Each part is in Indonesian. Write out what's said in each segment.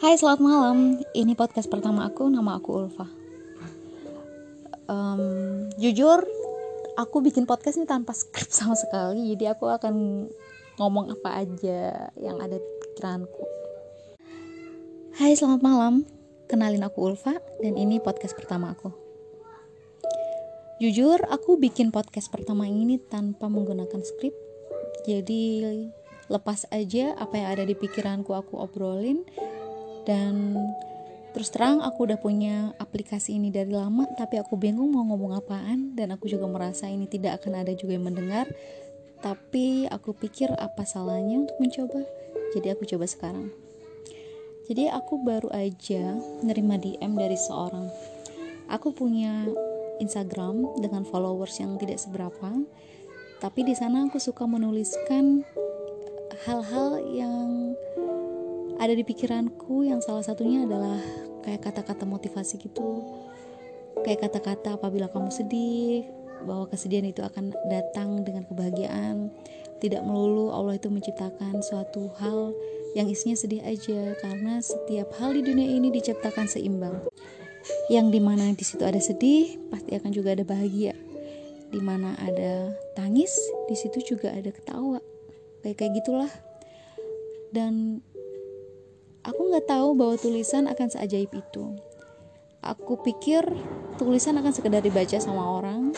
Hai, selamat malam. Ini podcast pertama aku. Nama aku Ulfa. Um, jujur, aku bikin podcast ini tanpa skrip sama sekali. Jadi aku akan ngomong apa aja yang ada di pikiranku. Hai, selamat malam. Kenalin aku Ulfa dan ini podcast pertama aku. Jujur, aku bikin podcast pertama ini tanpa menggunakan skrip. Jadi lepas aja apa yang ada di pikiranku aku obrolin dan terus terang aku udah punya aplikasi ini dari lama tapi aku bingung mau ngomong apaan. Dan aku juga merasa ini tidak akan ada juga yang mendengar. Tapi aku pikir apa salahnya untuk mencoba? Jadi aku coba sekarang. Jadi aku baru aja nerima DM dari seorang. Aku punya Instagram dengan followers yang tidak seberapa. Tapi di sana aku suka menuliskan hal-hal yang ada di pikiranku yang salah satunya adalah kayak kata-kata motivasi gitu. Kayak kata-kata apabila kamu sedih bahwa kesedihan itu akan datang dengan kebahagiaan. Tidak melulu Allah itu menciptakan suatu hal yang isinya sedih aja karena setiap hal di dunia ini diciptakan seimbang. Yang di mana di situ ada sedih pasti akan juga ada bahagia. Di mana ada tangis di situ juga ada ketawa. Kayak kayak gitulah. Dan Aku nggak tahu bahwa tulisan akan seajaib itu. Aku pikir tulisan akan sekedar dibaca sama orang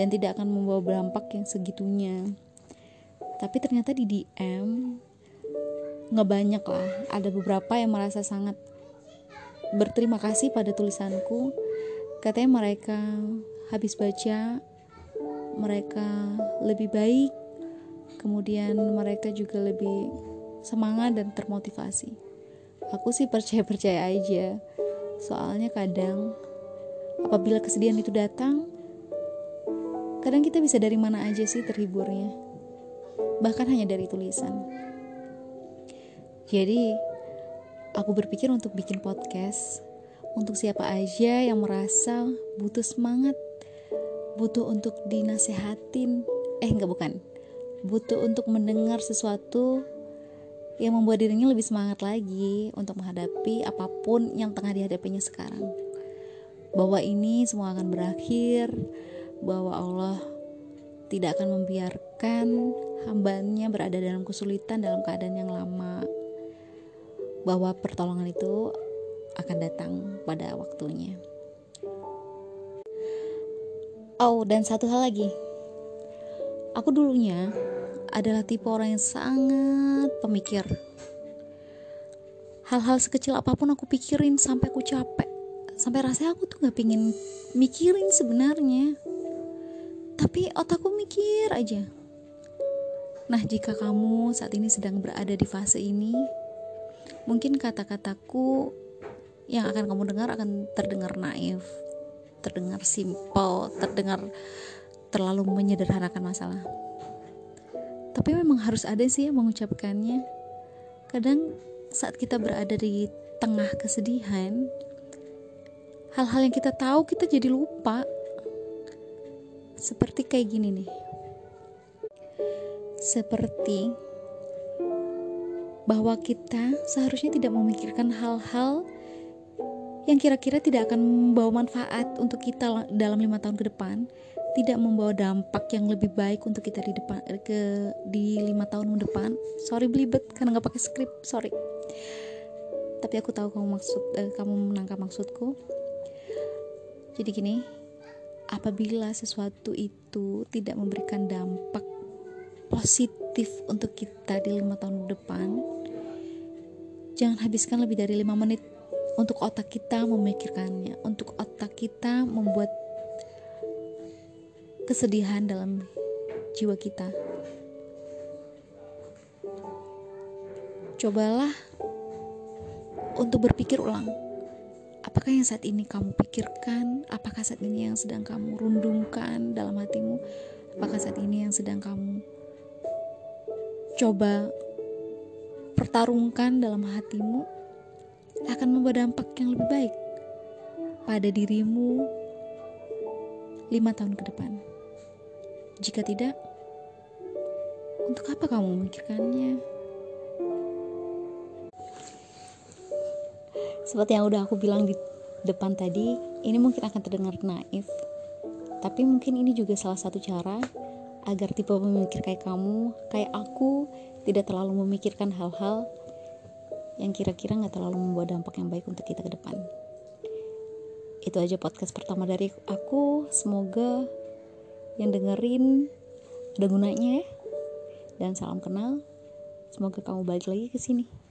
dan tidak akan membawa dampak yang segitunya. Tapi ternyata di DM nggak banyak lah. Ada beberapa yang merasa sangat berterima kasih pada tulisanku. Katanya mereka habis baca, mereka lebih baik, kemudian mereka juga lebih semangat dan termotivasi aku sih percaya-percaya aja. Soalnya kadang apabila kesedihan itu datang kadang kita bisa dari mana aja sih terhiburnya. Bahkan hanya dari tulisan. Jadi aku berpikir untuk bikin podcast untuk siapa aja yang merasa butuh semangat butuh untuk dinasehatin. Eh enggak bukan. Butuh untuk mendengar sesuatu yang membuat dirinya lebih semangat lagi untuk menghadapi apa pun yang tengah dihadapinya sekarang. Bahwa ini semua akan berakhir, bahwa Allah tidak akan membiarkan hambanya berada dalam kesulitan dalam keadaan yang lama. Bahwa pertolongan itu akan datang pada waktunya. Oh, dan satu hal lagi. Aku dulunya adalah tipe orang yang sangat pemikir. Hal-hal sekecil apa pun aku pikirin sampai aku capek. Sampai rasanya aku tuh gak pingin mikirin sebenarnya. Tapi otakku mikir aja. Nah, jika kamu saat ini sedang berada di fase ini, mungkin kata-kataku yang akan kamu dengar akan terdengar naif, terdengar simpel, terdengar terlalu menyederhanakan masalah tapi memang harus ada sih yang mengucapkannya. Kadang saat kita berada di tengah kesedihan hal-hal yang kita tahu kita jadi lupa. Seperti kayak gini nih. Seperti bahwa kita seharusnya tidak memikirkan hal-hal yang kira-kira tidak akan membawa manfaat untuk kita dalam lima tahun ke depan tidak membawa dampak yang lebih baik untuk kita di depan ke di lima tahun depan sorry belibet karena nggak pakai skrip sorry. Tapi aku tahu kamu maksud eh, kamu menangkap maksudku. Jadi gini apabila sesuatu itu tidak memberikan dampak positif untuk kita di lima tahun depan jangan habiskan lebih dari lima menit untuk otak kita memikirkannya untuk otak kita membuat kesedihan dalam jiwa kita. Cobalah untuk berpikir ulang. Apakah yang saat ini kamu pikirkan? Apakah saat ini yang sedang kamu rundungkan dalam hatimu? Apakah saat ini yang sedang kamu coba pertarungkan dalam hatimu akan membawa dampak yang lebih baik pada dirimu lima tahun ke depan. Jika tidak, untuk apa kamu memikirkannya? seperti yang udah aku bilang di depan tadi ini mungkin akan terdengar naif tapi mungkin ini juga salah satu cara agar tipe pemikir kayak kamu, kayak aku, tidak terlalu memikirkan hal-hal yang kira-kira nggak terlalu membawa dampak yang baik untuk kita ke depan. Itu aja podcast pertama dari aku. Semoga yang dengerin ada gunanya ya. Dan salam kenal. Semoga kamu balik lagi ke sini.